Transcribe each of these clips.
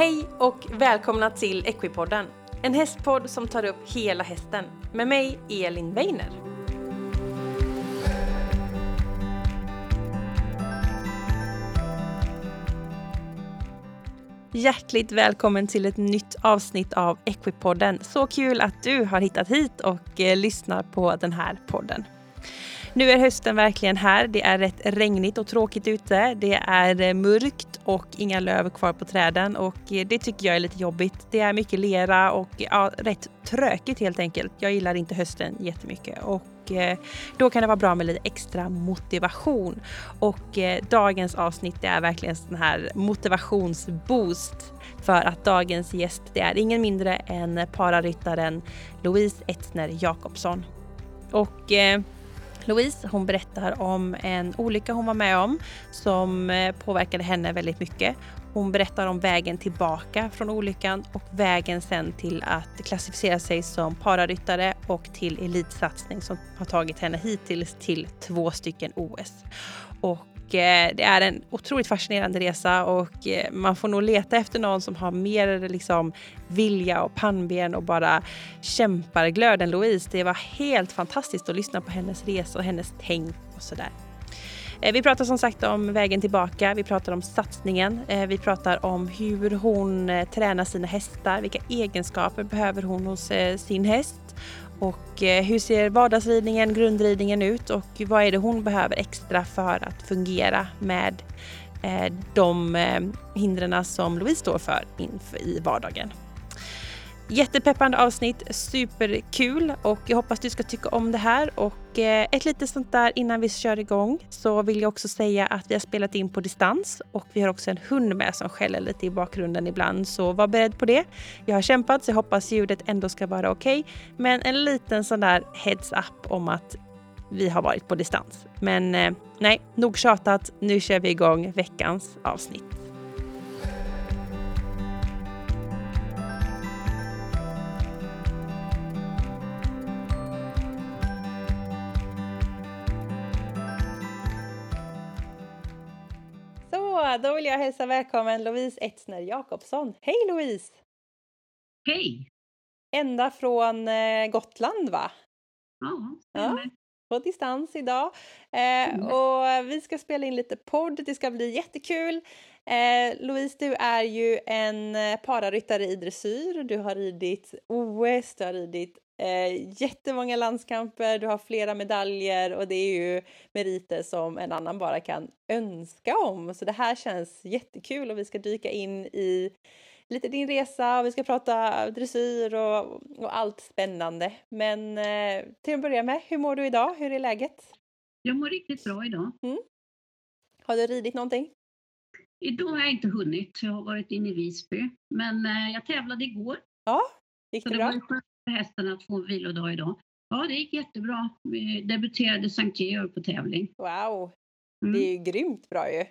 Hej och välkomna till Equipodden. En hästpodd som tar upp hela hästen. Med mig, Elin Weiner. Hjärtligt välkommen till ett nytt avsnitt av Equipodden. Så kul att du har hittat hit och eh, lyssnar på den här podden. Nu är hösten verkligen här. Det är rätt regnigt och tråkigt ute. Det är eh, mörkt och inga löv kvar på träden och eh, det tycker jag är lite jobbigt. Det är mycket lera och ja, rätt trökigt helt enkelt. Jag gillar inte hösten jättemycket och eh, då kan det vara bra med lite extra motivation. Och eh, dagens avsnitt är verkligen en sån här motivationsboost för att dagens gäst det är ingen mindre än pararyttaren Louise Etzner Jakobsson. Och Louise hon berättar om en olycka hon var med om som eh, påverkade henne väldigt mycket. Hon berättar om vägen tillbaka från olyckan och vägen sen till att klassificera sig som pararyttare och till elitsatsning som har tagit henne hittills till två stycken OS. Och Eh, det är en otroligt fascinerande resa och eh, man får nog leta efter någon som har mer liksom vilja och pannben och bara kämparglöd än Louise. Det var helt fantastiskt att lyssna på hennes resa och hennes tänk och sådär. Eh, vi pratar som sagt om vägen tillbaka, vi pratar om satsningen, eh, vi pratar om hur hon eh, tränar sina hästar, vilka egenskaper behöver hon hos sin häst och eh, hur ser vardagsridningen, grundridningen ut och vad är det hon behöver extra för att fungera med eh, de eh, hindren som Louise står för i vardagen. Jättepeppande avsnitt, superkul och jag hoppas du ska tycka om det här. Och eh, ett litet sånt där innan vi kör igång så vill jag också säga att vi har spelat in på distans och vi har också en hund med som skäller lite i bakgrunden ibland. Så var beredd på det. Jag har kämpat så jag hoppas ljudet ändå ska vara okej. Okay. Men en liten sån där heads up om att vi har varit på distans. Men eh, nej, nog tjatat. Nu kör vi igång veckans avsnitt. Då vill jag hälsa välkommen Louise Etzner Jakobsson. Hej Louise! Hej! Ända från eh, Gotland va? Ja, ja på distans idag. Eh, mm. och vi ska spela in lite podd, det ska bli jättekul. Eh, Louise, du är ju en eh, pararyttare i dressyr. Du har ridit OS, du har ridit Eh, jättemånga landskamper, du har flera medaljer och det är ju meriter som en annan bara kan önska om. Så det här känns jättekul och vi ska dyka in i lite din resa och vi ska prata dressyr och, och allt spännande. Men eh, till att börja med, hur mår du idag? Hur är läget? Jag mår riktigt bra idag. Mm. Har du ridit någonting? Idag har jag inte hunnit. Jag har varit inne i Visby. Men eh, jag tävlade igår. Ja, gick det, det bra? Var för hästen att få en vilodag idag. Ja, det gick jättebra. Vi debuterade Sankt Georg på tävling. Wow! Mm. Det är ju grymt bra ju.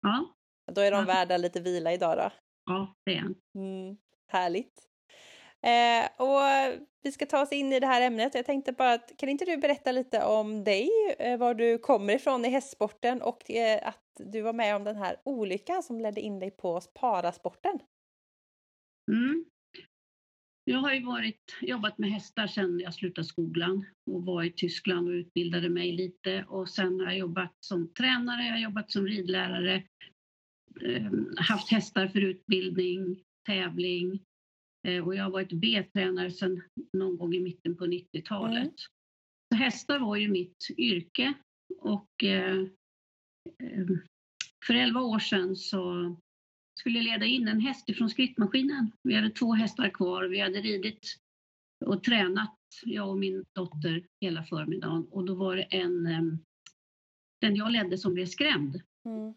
Ja. Då är de ja. värda lite vila idag då. Ja, det är mm. Härligt. Eh, och vi ska ta oss in i det här ämnet. Jag tänkte bara att kan inte du berätta lite om dig, eh, var du kommer ifrån i hästsporten och eh, att du var med om den här olyckan som ledde in dig på parasporten? Mm. Jag har ju varit, jobbat med hästar sedan jag slutade skolan och var i Tyskland och utbildade mig lite och sen har jag jobbat som tränare, jag har jobbat som ridlärare, eh, haft hästar för utbildning, tävling eh, och jag har varit B-tränare sedan någon gång i mitten på 90-talet. Mm. Så hästar var ju mitt yrke och eh, för 11 år sedan så skulle leda in en häst ifrån skrittmaskinen. Vi hade två hästar kvar. Vi hade ridit och tränat, jag och min dotter, hela förmiddagen. Och då var det en, den jag ledde som blev skrämd. Mm.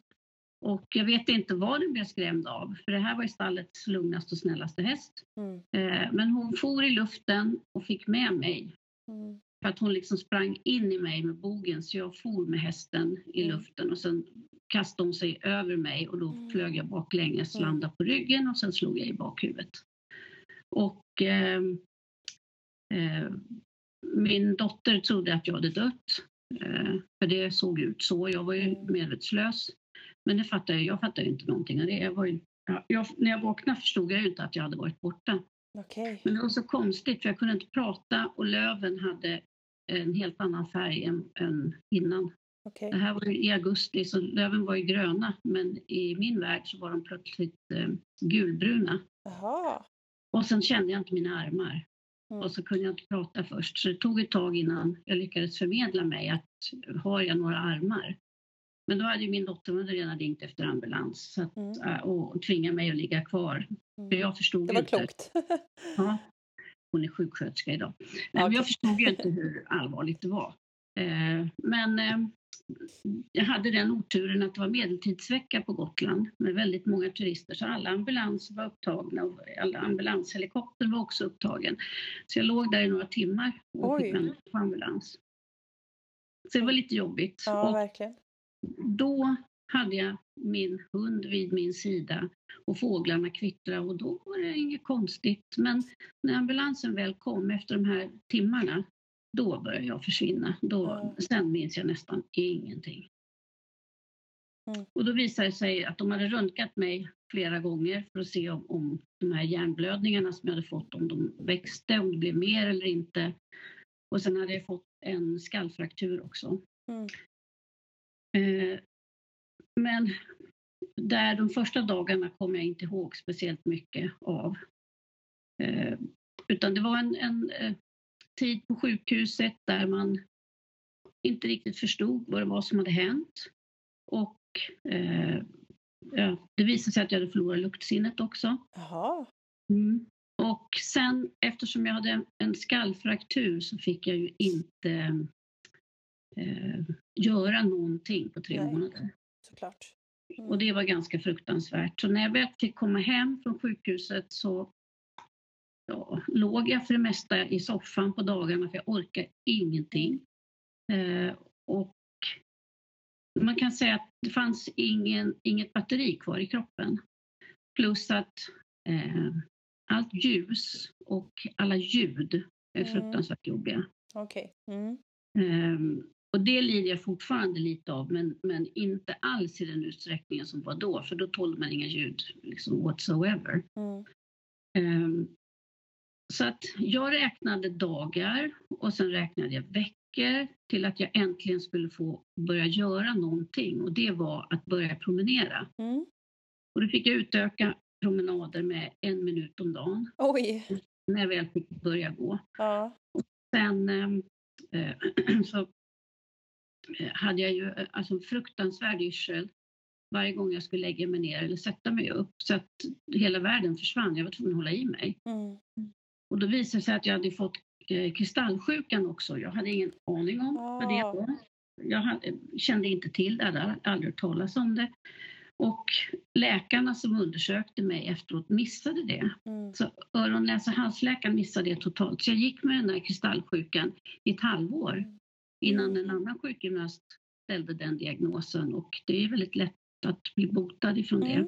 Och jag vet inte vad den blev skrämd av, för det här var ju stallets lugnaste och snällaste häst. Mm. Eh, men hon for i luften och fick med mig. Mm. För att hon liksom sprang in i mig med bogen så jag for med hästen i mm. luften och sen kastade hon sig över mig och då mm. flög jag baklänges, mm. landade på ryggen och sen slog jag i bakhuvudet. Och eh, eh, min dotter trodde att jag hade dött. Eh, för det såg ut så. Jag var ju mm. medvetslös. Men det fattade jag, jag fattade inte någonting av det. Jag var ju ja, jag, när jag vaknade förstod jag ju inte att jag hade varit borta. Okej. Men det var så konstigt för jag kunde inte prata och löven hade en helt annan färg än, än innan. Okej. Det här var i augusti så löven var ju gröna men i min värld så var de plötsligt eh, gulbruna. Jaha. Och sen kände jag inte mina armar. Mm. Och så kunde jag inte prata först. Så det tog ett tag innan jag lyckades förmedla mig att har jag några armar? Men då hade ju min dotter redan ringt efter ambulans att, Mm. äh, och tvingade mig att ligga kvar. För Mm. jag förstod Det var inte. klokt. Ja, hon är sjuksköterska idag. Men jag okej. förstod ju inte hur allvarligt det var. Eh, men eh, jag hade den oturen att det var medeltidsvecka på Gotland med väldigt många turister så alla ambulanser var upptagna och alla ambulanshelikopter var också upptagen. Så jag låg där i några timmar och Oj. fick vänta på ambulans. Så det var lite jobbigt. Ja, Och verkligen. Då hade jag min hund vid min sida och fåglarna kvittrade och då var det inget konstigt. Men när ambulansen väl kom efter de här timmarna, då började jag försvinna. Då, Ja. Sen minns jag nästan ingenting. Mm. Och då visade det sig att de hade röntgat mig flera gånger för att se om, om de här hjärnblödningarna som jag hade fått, om de växte, om det blev mer eller inte. Och sen hade jag fått en skallfraktur också. Mm. Eh, men där de första dagarna kom jag inte ihåg speciellt mycket av. Eh, utan det var en, en eh, tid på sjukhuset där man inte riktigt förstod vad det var som hade hänt. Och eh, ja, det visade sig att jag hade förlorat luktsinnet också. Mm. Och sen eftersom jag hade en skallfraktur så fick jag ju inte eh, göra någonting på tre Nej. månader. Såklart. Mm. Och det var ganska fruktansvärt. Så när jag väl fick komma hem från sjukhuset så ja, låg jag för det mesta i soffan på dagarna för jag orkade ingenting. Eh, och man kan säga att det fanns ingen, inget batteri kvar i kroppen. Plus att eh, allt ljus och alla ljud är Mm. fruktansvärt jobbiga. Okej. Mm. Ehm, och det lider jag fortfarande lite av, men, men inte alls i den utsträckningen som var då, för då tålde man inga ljud liksom whatsoever. Mm. Ehm, så att jag räknade dagar och sen räknade jag veckor till att jag äntligen skulle få börja göra någonting och det var att börja promenera. Mm. Och då fick jag utöka promenader med en minut om dagen Oj. när jag väl fick börja gå. Ja. Sen ehm, eh, så hade jag ju eh, alltså en fruktansvärd yrsel varje gång jag skulle lägga mig ner eller sätta mig upp så att hela världen försvann. Jag var tvungen att hålla i mig. Mm. Och då visade det sig att jag hade fått eh, kristallsjukan också. Jag hade ingen aning om vad det var. Jag hade, kände inte till det, hade aldrig hört talas om det. Och läkarna som undersökte mig efteråt missade det. Mm. Så öron, näsa, halsläkaren missade det totalt. Så jag gick med den här kristallsjukan i ett halvår innan en annan sjukgymnast ställde den diagnosen. Och det är väldigt lätt att bli botad ifrån det. Mm.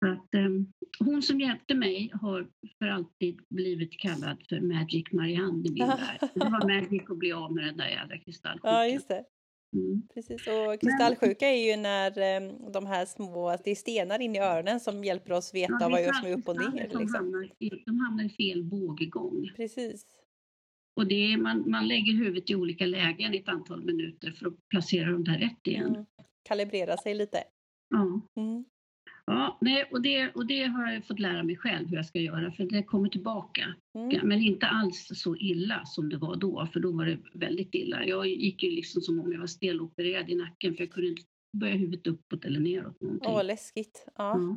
Att, ehm, hon som hjälpte mig har för alltid blivit kallad för Magic Marianne i min värld. Det var magic att bli av med den där jävla kristallsjukan. Ja, just det. Mm. Precis. Och kristallsjuka är ju när eh, de här små, det är stenar in i öronen som hjälper oss veta Ja, vad som är upp och ner. som Liksom. hamnar i, de hamnar i fel båggång. Precis. Och det är, man, man lägger huvudet i olika lägen i ett antal minuter för att placera dem där rätt igen. Mm. Kalibrera sig lite. Ja. Mm. Ja, nej, och, det, och det har jag fått lära mig själv hur jag ska göra för det kommer tillbaka. Mm. Men inte alls så illa som det var då, för då var det väldigt illa. Jag gick ju liksom som om jag var stelopererad i nacken för jag kunde inte böja huvudet uppåt eller neråt. Någonting. Åh, läskigt. Ja. Ja.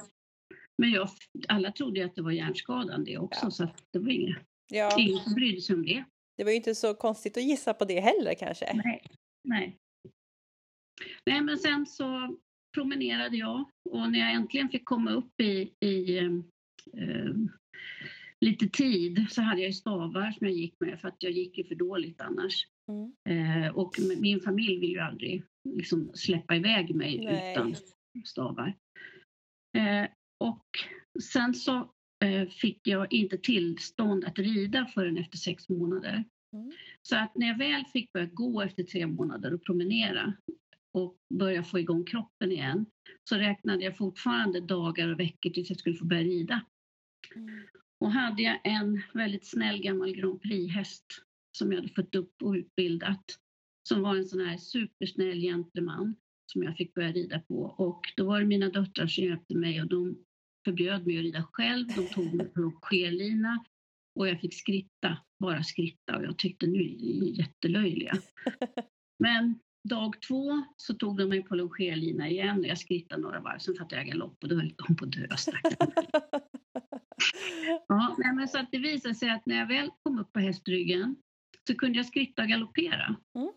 Men jag, alla trodde att det var hjärnskadan det också, Ja. så det var inget, ja, ingen som brydde sig om det. Det var ju inte så konstigt att gissa på det heller kanske. Nej. Nej. Nej, men sen så promenerade jag och när jag äntligen fick komma upp i, i eh, lite tid så hade jag stavar som jag gick med för att jag gick ju för dåligt annars. Mm. Eh, och min familj vill ju aldrig liksom släppa iväg mig Nej. utan stavar. Eh, och sen så fick jag inte tillstånd att rida förrän efter sex månader. Mm. Så att när jag väl fick börja gå efter tre månader och promenera, och börja få igång kroppen igen så räknade jag fortfarande dagar och veckor tills jag skulle få börja rida. Mm. Och hade jag en väldigt snäll gammal Grand Prix-häst som jag hade fått upp och utbildat som var en sån här supersnäll gentleman som jag fick börja rida på. Och då var det mina döttrar som hjälpte mig och de förbjöd mig att rida själv. De tog mig på skelina och jag fick skritta, bara skritta och jag tyckte nu är jättelöjliga. Men dag två så tog de mig på longerlina igen och jag skrittade några varv, sen fattade jag galopp och då höll de på att dö ja, men så att det visade sig att när jag väl kom upp på hästryggen så kunde jag skritta och galoppera. Mm.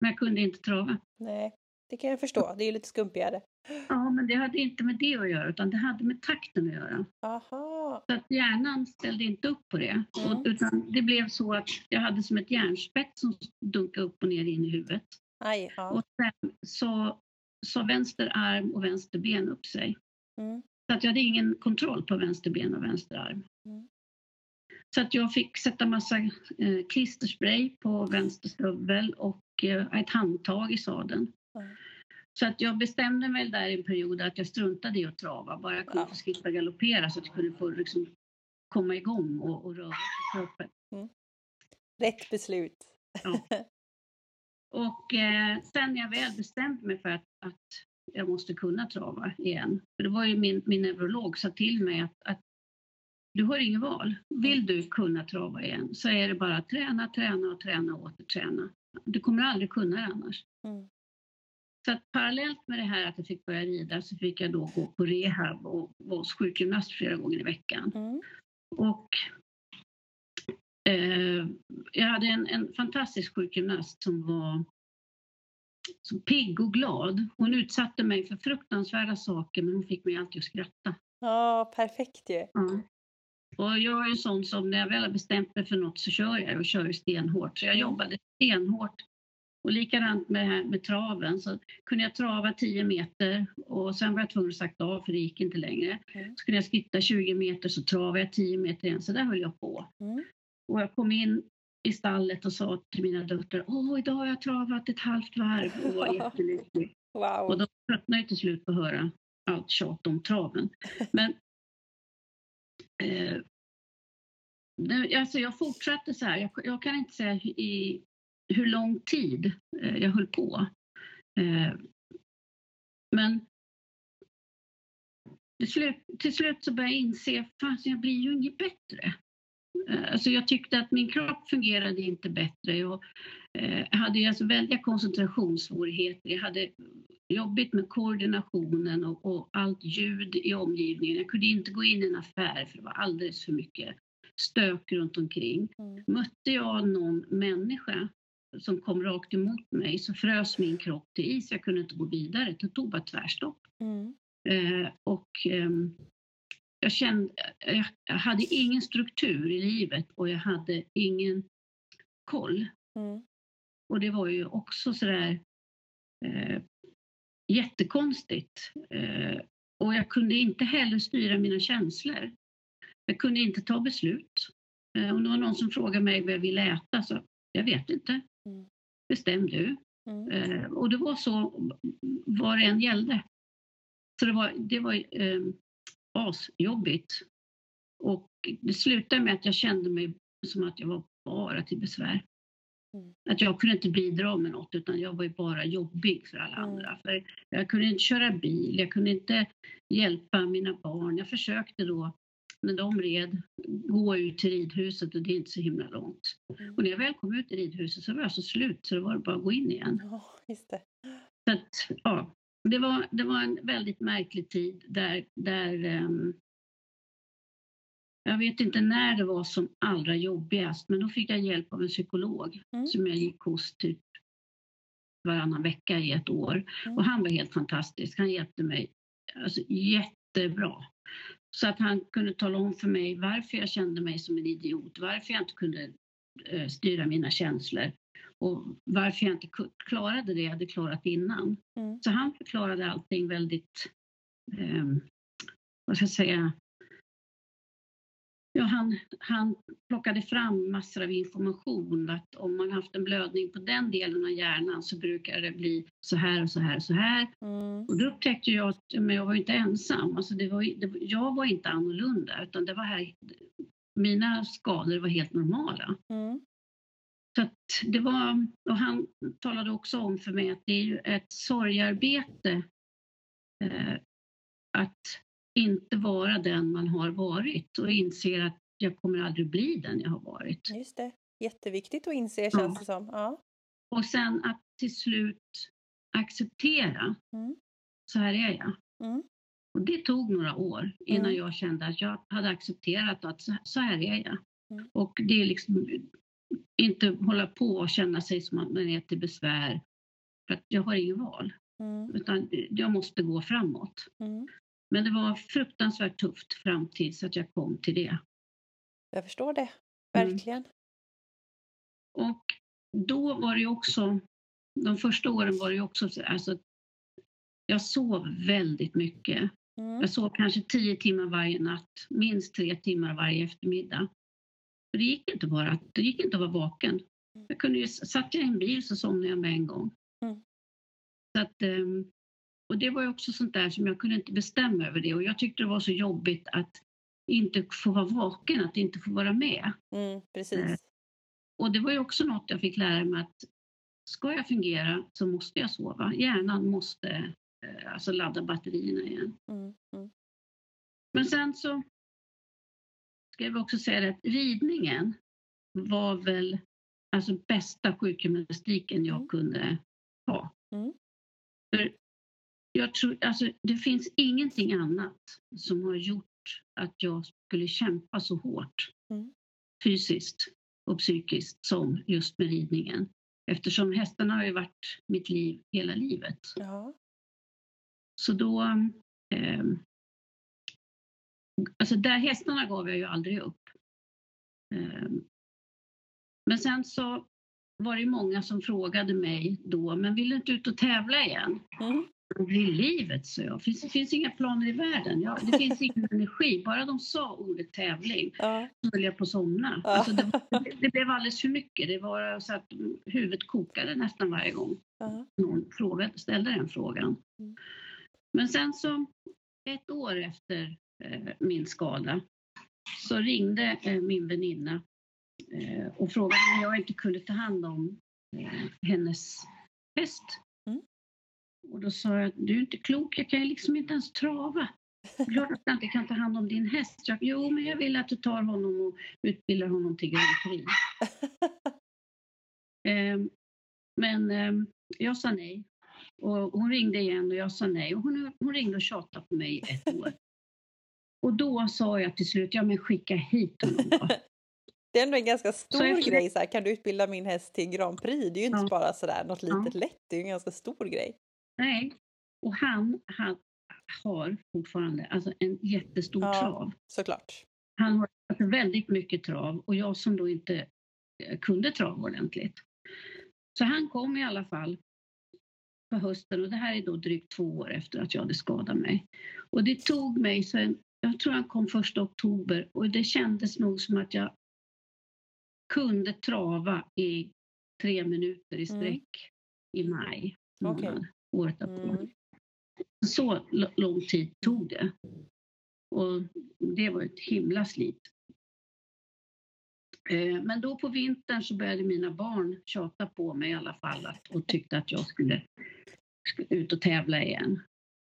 Men jag kunde inte trava. Nej, det kan jag förstå. Det är ju lite skumpigare. Ja, men det hade inte med det att göra utan det hade med takten att göra. Aha. Så att hjärnan ställde inte upp på det. Mm. utan det blev så att jag hade som ett järnspett som dunkade upp och ner in i huvudet. Aj, ja. Och sen så sa vänster arm och vänster ben upp sig. Mm. Så att jag hade ingen kontroll på vänster ben och vänster arm. Mm. Så att jag fick sätta massa eh, klisterspray på vänster stövel och eh, ett handtag i sadeln. Så att jag bestämde mig där i en period att jag struntade i att trava, bara jag kunde ja. få slippa galoppera så att jag kunde få liksom, komma igång och, och röra på kroppen. Mm. Rätt beslut. Ja. Och eh, sen när jag väl bestämde mig för att, att jag måste kunna trava igen, för det var ju min, min neurolog sa till mig att, att du har inget val. Vill du kunna trava igen så är det bara att träna, träna och träna och återträna. Du kommer aldrig kunna det annars. Mm. Så att parallellt med det här att jag fick börja rida så fick jag då gå på rehab och vara hos sjukgymnast flera gånger i veckan. Mm. Och eh, jag hade en, en fantastisk sjukgymnast som var så pigg och glad. Hon utsatte mig för fruktansvärda saker men hon fick mig alltid att skratta. Ja, perfekt ju. Ja. Och jag är en sån som när jag väl har bestämt mig för något så kör jag och kör stenhårt. Så jag mm. jobbade stenhårt. Och likadant med, med traven så kunde jag trava 10 meter och sen var jag tvungen att sakta av för det gick inte längre. Mm. Så kunde jag skritta 20 meter så travade jag 10 meter igen. Så där höll jag på. Mm. Och jag kom in i stallet och sa till mina döttrar, åh idag har jag travat ett halvt varv och var jättelycklig. Wow. Och de tröttnade ju till slut på att höra allt tjat om traven. Men eh, alltså jag fortsatte så här, jag, jag, kan inte säga i hur lång tid eh, jag höll på. Eh, men till slut, till slut så började jag inse, fan jag blir ju inget bättre. Eh, alltså jag tyckte att min kropp fungerade inte bättre. Jag hade alltså väldiga koncentrationssvårigheter. Jag hade jobbigt med koordinationen och, och, allt ljud i omgivningen. Jag kunde inte gå in i en affär för det var alldeles för mycket stök runt omkring. Mm. Mötte jag någon människa som kom rakt emot mig så frös min kropp till is. Jag kunde inte gå vidare. Det tog bara tvärstopp. Mm. Eh, och eh, jag kände, jag hade ingen struktur i livet och jag hade ingen koll. Mm. Och det var ju också sådär eh, jättekonstigt. Eh, och jag kunde inte heller styra mina känslor. Jag kunde inte ta beslut. Eh, om det var någon som frågade mig vad jag ville äta så jag vet inte. Mm. Bestäm du. Mm. Eh, och det var så vad det än gällde. Så det var, det var eh, asjobbigt. Och det slutade med att jag kände mig som att jag var bara till besvär. Mm. Att jag kunde inte bidra med något utan jag var ju bara jobbig för alla mm. andra. För jag kunde inte köra bil, jag kunde inte hjälpa mina barn. Jag försökte då när de red gå ut till ridhuset och det är inte så himla långt. Mm. Och när jag väl kom ut i ridhuset så var jag så slut så det var bara att gå in igen. Oh, just det. Så att, ja, det, var, det var en väldigt märklig tid där, där um, jag vet inte när det var som allra jobbigast men då fick jag hjälp av en psykolog mm. som jag gick hos typ varannan vecka i ett år. Mm. Och han var helt fantastisk. Han hjälpte mig alltså, jättebra. Så att han kunde tala om för mig varför jag kände mig som en idiot, varför jag inte kunde eh, styra mina känslor och varför jag inte klarade det jag hade klarat innan. Mm. Så han förklarade allting väldigt, eh, vad ska jag säga, ja, han, han plockade fram massor av information att om man haft en blödning på den delen av hjärnan så brukar det bli så här och så här och så här. Mm. Och då upptäckte jag att men jag var inte ensam. Alltså det var, det, jag var inte annorlunda utan det var här, mina skador var helt normala. Mm. Så att det var, och han talade också om för mig att det är ju ett sorgarbete eh, att inte vara den man har varit och inser att jag kommer aldrig bli den jag har varit. Just det. Jätteviktigt att inse Ja. känns det som. Ja. Och sen att till slut acceptera, Mm. så här är jag. Mm. Och det tog några år innan Mm. jag kände att jag hade accepterat att så, här är jag. Mm. Och det är liksom inte hålla på och känna sig som att man är till besvär. För att jag har ingen val, Mm. utan jag måste gå framåt. Mm. Men det var fruktansvärt tufft fram tills att jag kom till det. Jag förstår det. Mm. Verkligen. Och då var det också, de första åren var det också, så- alltså, jag sov väldigt mycket. Mm. Jag sov kanske tio timmar varje natt, minst tre timmar varje eftermiddag. För det gick inte bara, det gick inte att vara vaken. Jag kunde ju, satt jag i en bil så somnade jag med en gång. Mm. Så att, ehm, och det var ju också sånt där som jag kunde inte bestämma över det och jag tyckte det var så jobbigt att inte få vara vaken, att inte få vara med. Mm. Precis. Och det var ju också något jag fick lära mig att ska jag fungera så måste jag sova. Hjärnan måste eh, alltså ladda batterierna igen. Mm. Mm. Men sen så ska jag också säga att ridningen var väl alltså bästa sjukgymnastiken jag Mm. kunde ha. Mm. För jag tror, alltså, det finns ingenting annat som har gjort att jag skulle kämpa så hårt Mm. fysiskt och psykiskt som just med ridningen. Eftersom hästarna har ju varit mitt liv hela livet. Ja. Så då... Eh, alltså där hästarna gav jag ju aldrig upp. Eh, men sen så var det många som frågade mig då, men vill du inte ut och tävla igen? Mm. Är livet, så jag. Finns, det finns inga planer i världen. Ja, det finns ingen energi. Bara de sa ordet tävling Ja. så höll jag på att somna. Ja. Alltså det, var- det blev alldeles för mycket. Det var så att huvudet kokade nästan varje gång Ja. någon frågade, ställde den frågan. Mm. Men sen så ett år efter eh, min skada så ringde eh, min väninna eh, och frågade om jag inte kunde ta hand om eh, hennes häst. Och då sa jag, du är inte klok, jag kan ju liksom inte ens trava. Klart att jag inte kan ta hand om din häst. Jag, jo, men jag vill att du tar honom och utbildar honom till Grand Prix. Ehm, men ehm, jag sa nej. Och hon ringde igen och jag sa nej. Och hon, hon ringde och tjatade på mig ett år. Och då sa jag till slut, ja men skicka hit honom då. Det är ändå en ganska stor efter- grej. Så här, kan du utbilda min häst till Grand Prix? Det är ju inte Ja. bara sådär något Ja. litet lätt. Det är ju en ganska stor grej. Nej. Och han, han har fortfarande alltså en jättestor Ja. trav. Såklart. Han har väldigt mycket trav och jag som då inte eh, kunde trav ordentligt. Så han kom i alla fall på hösten och det här är då drygt två år efter att jag hade skadat mig. Och det tog mig sen, jag tror han kom första oktober och det kändes nog som att jag kunde trava i tre minuter i sträck i maj månad, året därpå. Mm. Så lång tid tog det. Och det var ett himla slit. Eh, Men då på vintern så började mina barn tjata på mig i alla fall att, och tyckte att jag skulle, ut och tävla igen.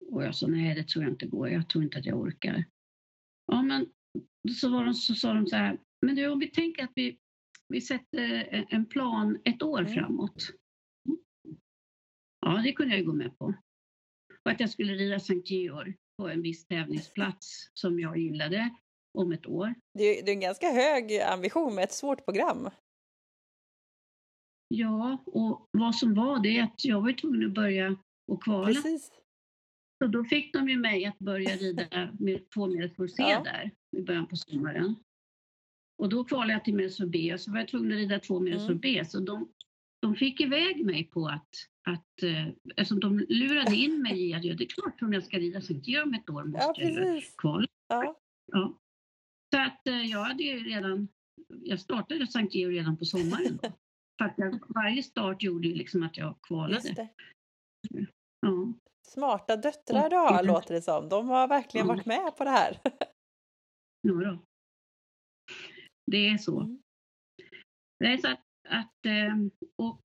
Och jag sa nej, det tror jag inte går. Jag tror inte att jag orkar. Ja, men så, var de, så sa de så här, men du om vi tänker att vi, vi sätter en- en plan ett år Mm. framåt. Ja, det kunde jag gå med på. Och att jag skulle rida Sankt Georg på en viss tävlingsplats som jag gillade om ett år. Det är, det är en ganska hög ambition med ett svårt program. Ja, och vad som var det är att jag var tvungen att börja och kvala. Precis. Så då fick de ju mig att börja rida med två medelsfor C Ja. där i början på sommaren. Och då kvalade jag till medelsfor B och så var jag tvungen att rida två medelsfor Mm. B. Så de, de fick iväg mig på att, att eh, alltså de lurade in mig i att ja, det är klart om jag ska rida Sankt om ett år måste Ja, jag kvala. Ja. Ja. Så att eh, jag hade ju redan, jag startade Sankt Georg redan på sommaren. Då. För att jag, varje start gjorde ju liksom att jag kvalade. Ja. Smarta döttrar du har låter det som. De har verkligen Ja. varit med på det här. Ja, då. Det är så. Mm. Det är så att, att eh, och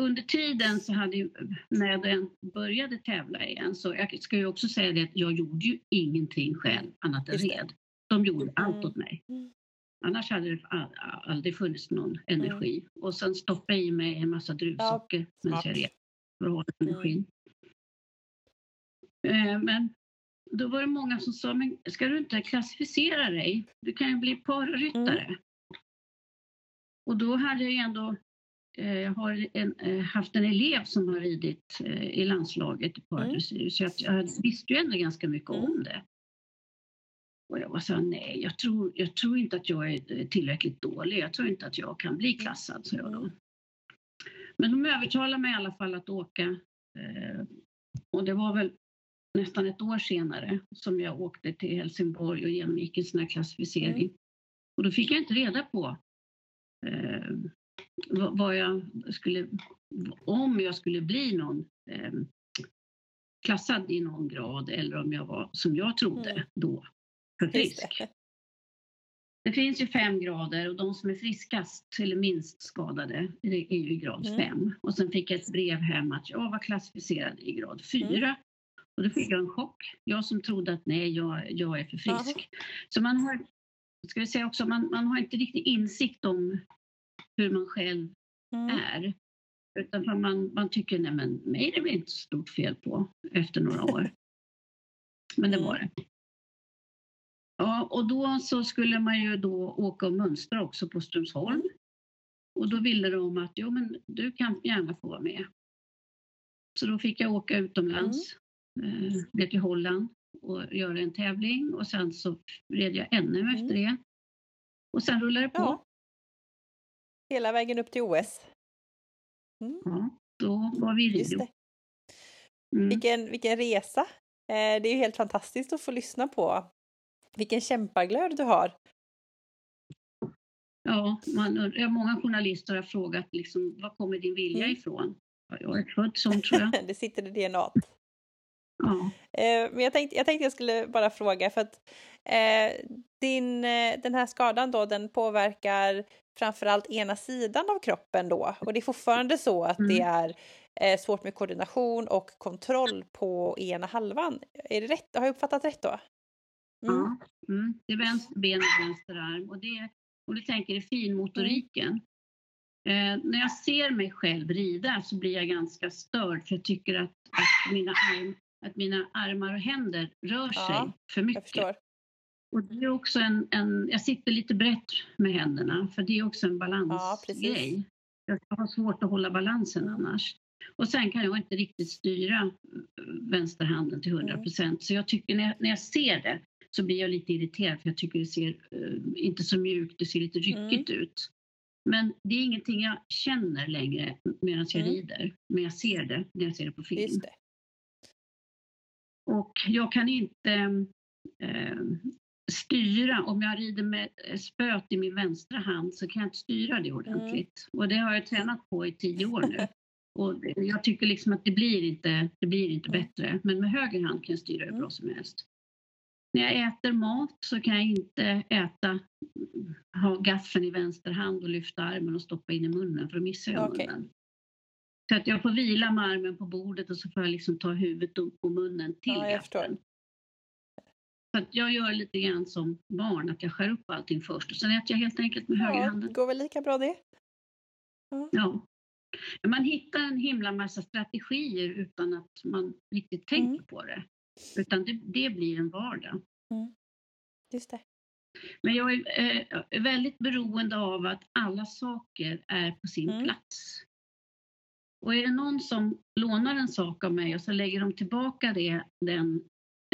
under tiden så hade ju, när jag började tävla igen så jag ska ju också säga det att jag gjorde ju ingenting själv annat än red. De gjorde allt Mm. åt mig. Mm. Annars hade det aldrig funnits någon energi. Och sen stoppa i mig en massa druvsocker medan smart. jag red för att hålla Mm. energin. Eh, Men då var det många som sa, men ska du inte klassificera dig? Du kan ju bli pararyttare. Mm. Och då hade jag ändå eh, jag har en, eh, haft en elev som har ridit eh, i landslaget i paradressyr, så jag, jag visste ju ändå ganska mycket Mm. om det. Och jag var så här, nej, jag tror, jag tror inte att jag är eh, tillräckligt dålig. Jag tror inte att jag kan bli klassad, sa jag då. Men de övertalade mig i alla fall att åka. Eh, och det var väl nästan ett år senare som jag åkte till Helsingborg och genomgick en sån här klassificering. Och då fick jag inte reda på eh, vad, jag skulle, om jag skulle bli någon eh, klassad i någon grad eller om jag var, som jag trodde Mm. då, för frisk. det. Det finns ju fem grader och de som är friskast eller minst skadade är ju i grad Mm. fem. Och sen fick jag ett brev hem att jag var klassificerad i grad fyra. Mm. Och då fick jag en chock. Jag som trodde att nej, jag, jag är för frisk. Så man har, ska vi säga också, man, man har inte riktigt insikt om hur man själv Mm. är. Utan man, man tycker, nej men mig är det väl inte så stort fel på efter några år. Men det Mm. var det. Ja, och då så skulle man ju då åka och mönstra också på Strömsholm. Och då ville de att, jo men du kan gärna få vara med. Så då fick jag åka utomlands, eh, ner till Holland och göra en tävling och sen så red jag NM Mm. efter det. Och sen rullade det på. Ja. Hela vägen upp till OS. Mm. Ja, då var vi i Rio. Mm. Vilken, vilken resa! Eh, det är ju helt fantastiskt att få lyssna på. Vilken kämpaglöd du har. Ja, man, många journalister har frågat liksom, var kommer din vilja Mm. ifrån? Ja, Jag är född sån tror jag. det sitter i DNA. Eh, men jag tänkte, jag tänkte jag skulle bara fråga för att eh, din, eh, den här skadan då den påverkar framförallt ena sidan av kroppen då och det är fortfarande så att det Mm. är eh, svårt med koordination och kontroll på ena halvan. Är det rätt? Har jag uppfattat rätt då? Mm. Ja, mm. Det är vänster ben och vänster arm. Och det, om du tänker i finmotoriken. Eh, när jag ser mig själv rida så blir jag ganska störd för jag tycker att, att, mina, arm, att mina armar och händer rör sig Ja, för mycket. Och det är också en, en, jag sitter lite brett med händerna för det är också en Ja, balansgrej. jag har svårt att hålla balansen annars. Och sen kan jag inte riktigt styra vänsterhanden till 100 procent. Så jag tycker när jag, när jag ser det så blir jag lite irriterad för jag tycker det ser eh, inte så mjukt, det ser lite ryckigt ut. Men det är ingenting jag känner längre medan jag Mm. rider. Men jag ser det när jag ser det på film. Det. Och jag kan inte eh, styra, om jag rider med spöet i min vänstra hand så kan jag inte styra det ordentligt. Och det har jag tränat på i tio år nu. Och jag tycker liksom att det blir inte, det blir inte Mm. bättre. Men med höger hand kan jag styra hur Mm. bra som helst. När jag äter mat så kan jag inte äta, ha gaffeln i vänster hand och lyfta armen och stoppa in i munnen för då missar jag Okej. munnen. Så att jag får vila med armen på bordet och så får jag liksom ta huvudet upp på munnen till Ja, jag. Så att jag gör lite grann som barn, att jag skär upp allting först och sen äter jag helt enkelt med Ja, högerhanden. det går väl lika bra det. Ja. Men Man hittar en himla massa strategier utan att man riktigt tänker Mm. på det. Utan det, det blir en vardag. Just det. Men jag är eh, väldigt beroende av att alla saker är på sin Mm. plats. Och är det någon som lånar en sak av mig och så lägger de tillbaka det, den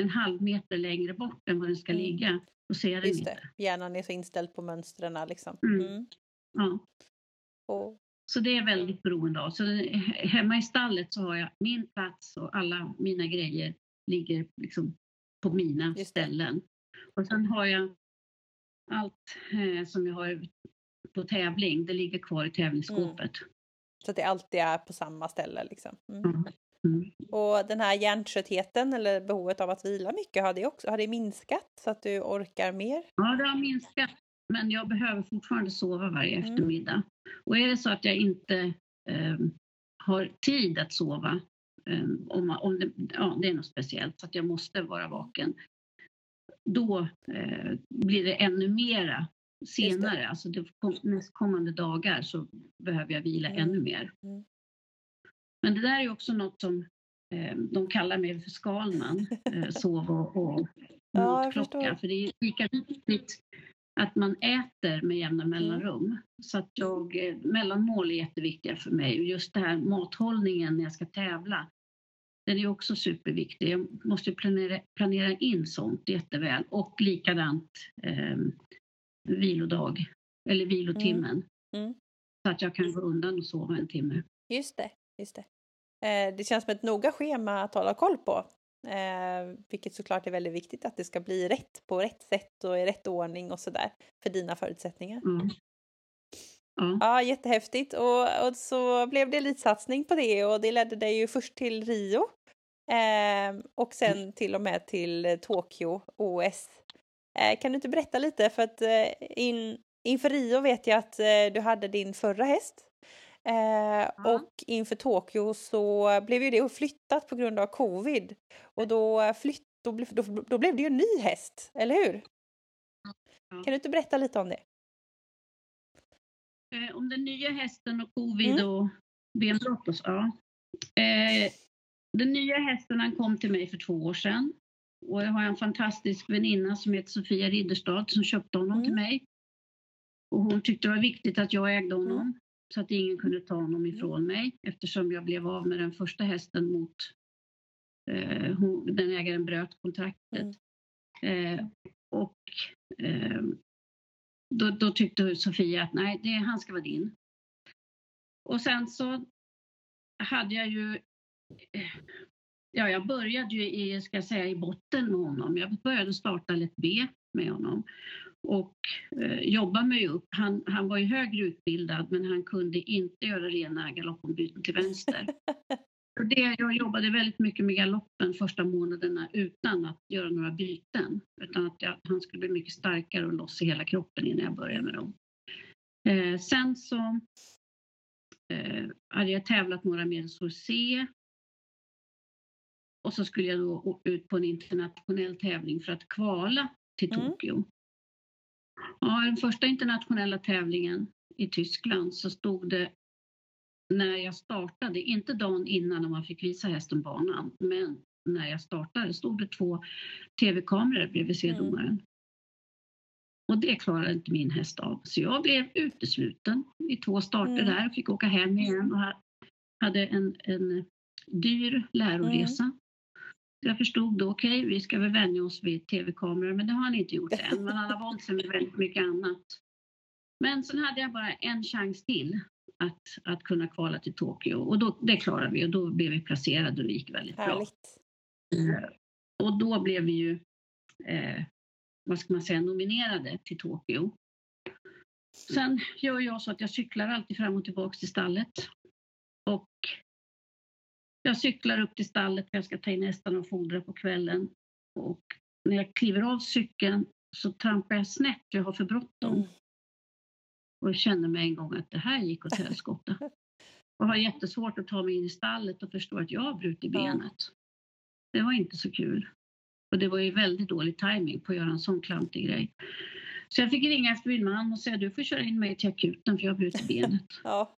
en halv meter längre bort än vad den ska Mm. ligga, då ser jag den Just inte. det. Hjärnan är så inställd på mönstren liksom. Mm. Mm. Ja. Och, Så det är väldigt beroende av. Så hemma i stallet så har jag min plats och alla mina grejer ligger liksom på mina ställen. Och sen har jag allt eh, som jag har på tävling, det ligger kvar i tävlingsskåpet. Mm. Så att det alltid är på samma ställe liksom? Mm. Mm. Och den här hjärntröttheten eller behovet av att vila mycket, har det, också, har det minskat så att du orkar mer? Ja, det har minskat. Men jag behöver fortfarande sova varje mm. eftermiddag. Och är det så att jag inte eh, har tid att sova, eh, om, om det, ja, det är något speciellt, så att jag måste vara vaken, då eh, blir det ännu mera senare, alltså de nästkommande dagar så behöver jag vila mm. ännu mer. Mm. Men det där är också något som eh, de kallar mig för Skalman, eh, sov och, och matklocka. Ja, för det är lika viktigt att man äter med jämna mm. mellanrum. Så att jag, eh, mellanmål är jätteviktiga för mig. Just det här mathållningen när jag ska tävla, den är också superviktig. Jag måste planera, planera in sånt jätteväl och likadant eh, vilodag, eller vilotimmen. Mm. Mm. Så att jag kan gå undan och sova en timme. Just det, just det. Eh, det känns som ett noga schema att hålla koll på. Eh, vilket såklart är väldigt viktigt att det ska bli rätt på rätt sätt och i rätt ordning och sådär för dina förutsättningar. Mm. Mm. Ja, jättehäftigt. Och, och så blev det elitsatsning på det och det ledde dig ju först till Rio eh, och sen mm. till och med till Tokyo OS. Eh, kan du inte berätta lite? För att eh, in, inför Rio vet jag att eh, du hade din förra häst Eh. Och inför Tokyo så blev ju det flyttat på grund av covid. Och då, flytt, då, då, då blev det ju en ny häst, eller hur? Ja. Kan du inte berätta lite om det? Eh, om den nya hästen och covid mm. och benbrott och så, ja. Eh, den nya hästen han kom till mig för två år sedan. Och jag har en fantastisk väninna som heter Sofia Ridderstad som köpte honom mm. till mig. Och hon tyckte det var viktigt att jag ägde honom. Mm så att ingen kunde ta honom mm. ifrån mig eftersom jag blev av med den första hästen mot eh, hon, den ägaren bröt kontraktet. Mm. Eh, och eh, då, då, tyckte Sofia att nej, det, han ska vara din. Och sen så hade jag ju eh, Ja, jag började ju i, ska säga, i botten med honom. Jag började starta lätt B med honom och eh, jobba mig upp. Han, han var ju högre utbildad men han kunde inte göra rena galoppombyten till vänster. Och det, jag jobbade väldigt mycket med galoppen första månaderna utan att göra några byten. Utan att jag, han skulle bli mycket starkare och loss i hela kroppen innan jag började med dem. Eh, sen så eh, hade jag tävlat några medelsår C. Och så skulle jag då ut på en internationell tävling för att kvala till mm. Tokyo. Mm. Ja, den första internationella tävlingen i Tyskland så stod det när jag startade, inte dagen innan när man fick visa hästen banan, men när jag startade stod det två tv-kameror bredvid C-domaren. Mm. Och det klarade inte min häst av. Så jag blev utesluten i två starter mm. där och fick åka hem igen och hade en, en dyr läroresa. Mm. Jag förstod då, okej, okay, vi ska väl vänja oss vid tv-kameror, men det har han inte gjort än. Men han har vant sig med väldigt mycket annat. Men sen hade jag bara en chans till att, att kunna kvala till Tokyo och då, det klarade vi och då blev vi placerade och det gick väldigt Härligt. bra. Eh, och då blev vi ju, eh, vad ska man säga, nominerade till Tokyo. Sen gör jag så att jag cyklar alltid fram och tillbaka till stallet. Och jag cyklar upp till stallet, jag ska ta in hästarna och fodra på kvällen. Och när jag kliver av cykeln så trampar jag snett, jag har för bråttom. Mm. Och jag känner mig en gång att det här gick åt helskotta. och har jättesvårt att ta mig in i stallet och förstå att jag har brutit benet. Det var inte så kul. Och det var ju väldigt dålig timing på att göra en sån klantig grej. Så jag fick ringa efter min man och säga du får köra in mig till akuten för jag har brutit benet. ja.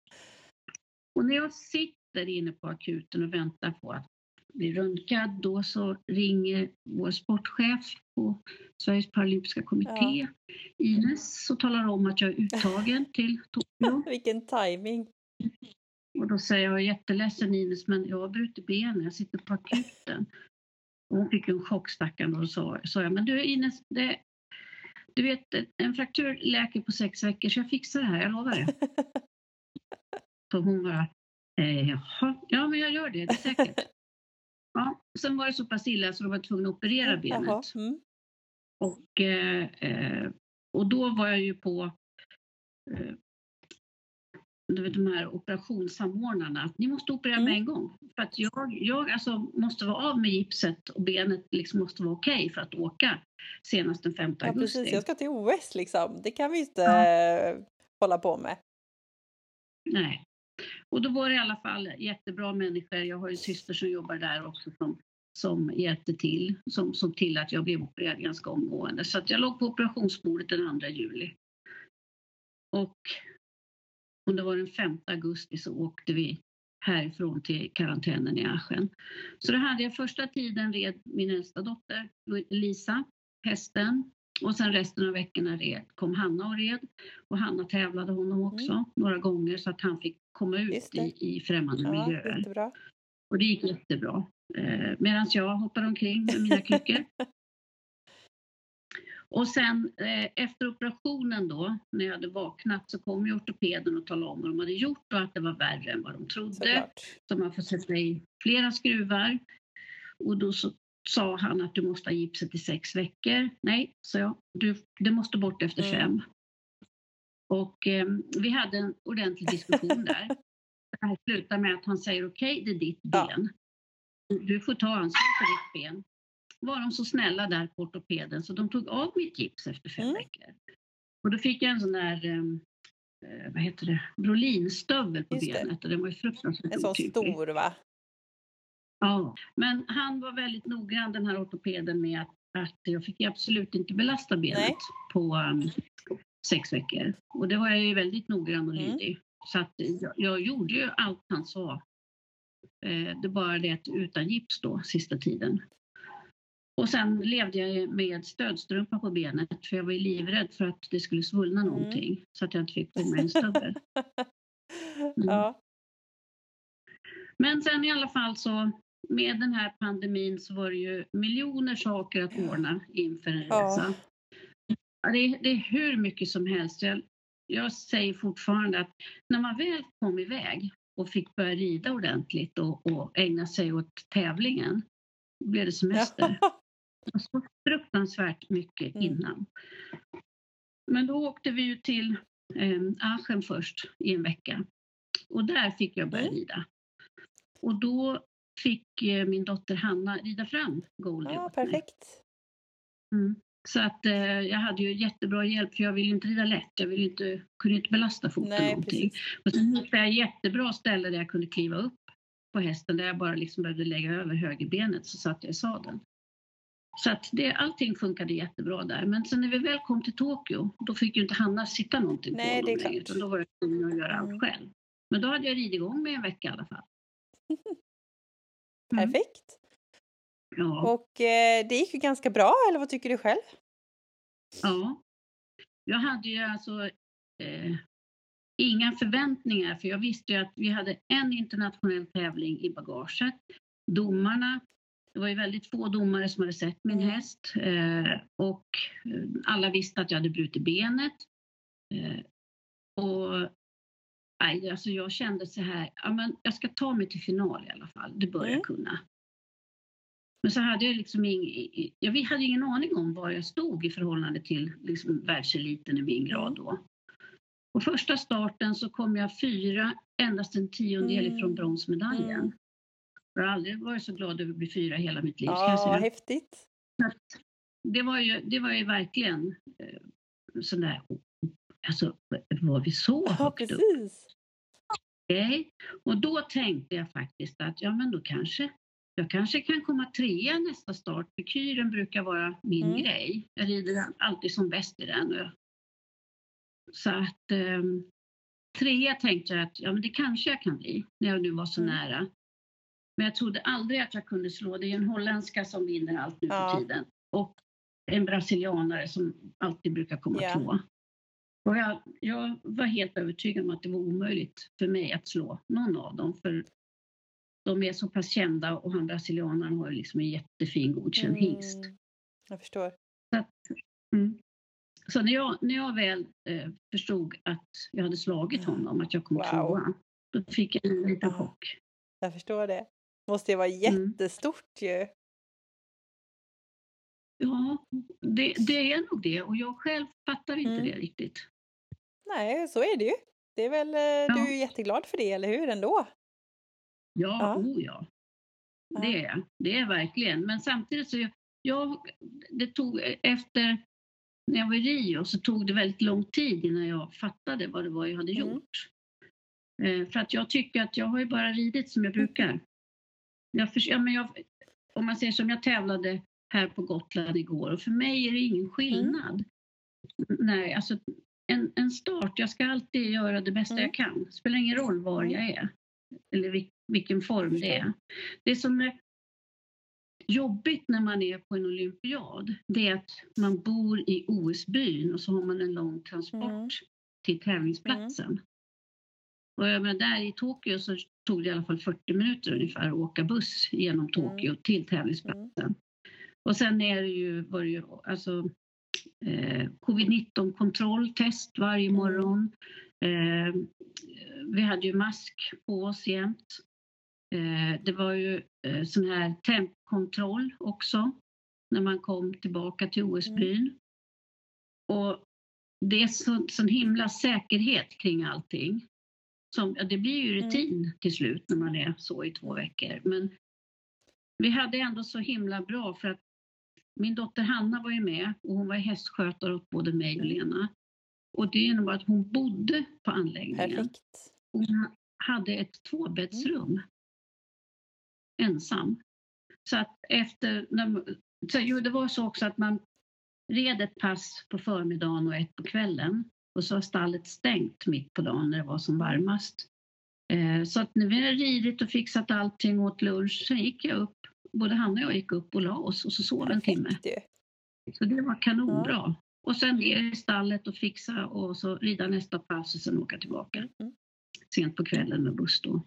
Och när jag sitter sitter inne på akuten och väntar på att bli röntgad, då så ringer vår sportchef på Sveriges paralympiska kommitté, ja. Ines, och talar om att jag är uttagen till Tokyo. Vilken timing. Och då säger jag, jag är jätteledsen Ines, men jag har brutit benen, jag sitter på akuten. Och hon fick en chock stackarn och så sa jag, men du Ines, det, du vet en fraktur läker på sex veckor så jag fixar det här, jag lovar det. så hon bara, Eh, jaha, ja men jag gör det, det är säkert. ja, sen var det så pass illa så de var tvungna att operera benet. Mm. Och eh, eh, och då var jag ju på eh, du vet, de här operationssamordnarna, att ni måste operera Mm. med en gång. För att jag, jag alltså måste vara av med gipset och benet liksom måste vara okej för att åka senast den 5 Ja, augusti. precis. Jag ska till OS liksom. Det kan vi inte Ja. eh, hålla på med. Nej. Och då var det i alla fall jättebra människor. Jag har ju en syster som jobbar där också som, som hjälpte till, som såg till att jag blev opererad ganska omgående. Så att jag låg på operationsbordet den 2 juli. Och om det var den 5 augusti så åkte vi härifrån till karantänen i Aschen. Så då hade jag första tiden red min äldsta dotter Lisa hästen och sen resten av veckorna red, kom Hanna och red. Och Hanna tävlade honom också några gånger så att han fick komma ut i, i främmande Ja, miljöer. jättebra. Och det gick jättebra. Eh, Medan jag hoppade omkring med mina kryckor. Och sen eh, efter operationen då, när jag hade vaknat, så kom ju ortopeden och talade om vad de hade gjort och att det var värre än vad de trodde. Såklart. Så man får sätta i flera skruvar. Och då så sa han att du måste ha gipset i sex veckor. Nej, sa jag. Du, det måste bort efter Mm. fem. Och eh, vi hade en ordentlig diskussion där. Det här slutar med att han säger okej, det är ditt Ja. ben. Du får ta ansvar för ditt ben. Var de så snälla där på ortopeden så de tog av mitt gips efter fem Mm. veckor. Och då fick jag en sån där, eh, vad heter det, Brolinstövel på Just det. benet och den var ju fruktansvärt En sån stor va? Ja, men han var väldigt noggrann den här ortopeden med att, att jag fick absolut inte belasta benet Nej. på um, sex veckor. Och det var jag ju väldigt noggrann och Mm. lydig. Så att jag, jag gjorde ju allt han sa. Eh, det bara det att utan gips då, sista tiden. Och sen levde jag med stödstrumpa på benet för jag var ju livrädd för att det skulle svullna Mm. någonting så att jag inte fick på mig en stövel. Ja. Men sen i alla fall så med den här pandemin så var det ju miljoner saker att ordna inför en Ja. resa. Ja, det, är, det är hur mycket som helst. Jag, jag säger fortfarande att när man väl kom iväg och fick börja rida ordentligt och, och ägna sig åt tävlingen, då blev det semester. Var så fruktansvärt mycket Mm. innan. Men då åkte vi ju till eh, Aachen först i en vecka. Och där fick jag börja Mm. rida. Och då fick eh, min dotter Hanna rida fram Goldie ja, perfekt. Mm. Så att eh, jag hade ju jättebra hjälp för jag ville inte rida lätt. Jag ville inte, kunde inte belasta foten Nej, någonting. precis. Och sen hittade jag jättebra ställe där jag kunde kliva upp på hästen där jag bara liksom behövde lägga över högerbenet så satt jag i sadeln. Så att det, allting funkade jättebra där. Men sen när vi väl kom till Tokyo då fick ju inte Hanna sitta någonting Nej, på honom längre. Utan då var jag tvungen att göra Mm. allt själv. Men då hade jag ridit igång med en vecka i alla fall. Mm. Perfekt. Ja. Och eh, det gick ju ganska bra, eller vad tycker du själv? Ja. Jag hade ju alltså eh, inga förväntningar för jag visste ju att vi hade en internationell tävling i bagaget. Domarna, det var ju väldigt få domare som hade sett min Mm. häst eh, och eh, alla visste att jag hade brutit benet. Eh, och nej, alltså jag kände så här, ja, men jag ska ta mig till final i alla fall, det bör Mm. jag kunna. Men så hade jag liksom ing, jag vi hade ingen aning om var jag stod i förhållande till liksom världseliten i min grad då. På första starten så kom jag fyra, endast en tiondel Mm. ifrån bronsmedaljen. Mm. Jag har aldrig varit så glad över att bli fyra hela mitt liv. Ja, häftigt. Det, var ju, det var ju verkligen eh, sån där, alltså var vi så Ja, högt upp? precis. Okej. Och då tänkte jag faktiskt att ja, men då kanske jag kanske kan komma trea nästa start, för kyren brukar vara min Mm. grej. Jag rider alltid som bäst i den. Jag- Så att um, trea tänkte jag att ja, men det kanske jag kan bli, när jag nu var så Mm. nära. Men jag trodde aldrig att jag kunde slå. Det är en holländska som vinner allt nu Ja. för tiden. Och en brasilianare som alltid brukar komma Ja. tvåa. Och jag, jag var helt övertygad om att det var omöjligt för mig att slå någon av dem. För de är så pass kända och han brasilianaren har ju liksom en jättefin godkänd hingst. Mm, Jag förstår. Mm. Så när jag, när jag väl eh, förstod att jag hade slagit honom, att jag kom Wow. tvåa, då fick jag en liten chock. Jag förstår det. Måste ju vara Mm. jättestort ju. Ja, det, det, är nog det och jag själv fattar inte mm. det riktigt. Nej, så är det ju. Det är väl, eh, ja. Du är jätteglad för det, eller hur? Ändå? Ja, ja. Oh ja. Det är det är verkligen. Men samtidigt så jag, det tog efter när jag var i Rio så tog det väldigt lång tid innan jag fattade vad det var jag hade mm. gjort. Eh, för att jag tycker att jag har ju bara ridit som jag brukar. Jag, för, ja, men jag, om man säger som jag tävlade här på Gotland igår och för mig är det ingen skillnad. Mm. Nej, alltså en, en start, jag ska alltid göra det bästa mm. jag kan. Det spelar ingen roll var mm. jag är eller vil, vilken form det är. Det som är jobbigt när man är på en olympiad, det är att man bor i OS-byn och så har man en lång transport mm. till tävlingsplatsen. Mm. Och jag menar, där i Tokyo så tog det i alla fall 40 minuter ungefär att åka buss genom mm. Tokyo mm. till tävlingsplatsen. Och sen är det ju, var det ju alltså, eh, covid-19 kontrolltest varje mm. morgon. Eh, vi hade ju mask på oss jämt. Eh, det var ju eh, sån här tempkontroll också när man kom tillbaka till OS-byn. Mm. Och det är så, sån himla säkerhet kring allting. Som, ja, det blir ju mm. rutin till slut när man är så i två veckor. Men vi hade ändå så himla bra för att min dotter Hanna var ju med och hon var hästskötare åt både mig och. Lena. Och det innebar att hon bodde på anläggningen. Perfekt. Hon hade ett tvåbäddsrum. Mm. Ensam. Så att efter... Så, jo, det var så också att man red ett pass på förmiddagen och ett på kvällen. Och så var stallet stängt mitt på dagen när det var som varmast. Eh, så att när vi hade ridit och fixat allting åt lunch, sen gick jag upp, både han och jag gick upp och la oss och så sov en timme. Så det var kanonbra. Ja. Och sen ner i stallet och fixa och så rida nästa pass och sen åka tillbaka. Mm. Sent på kvällen med buss då.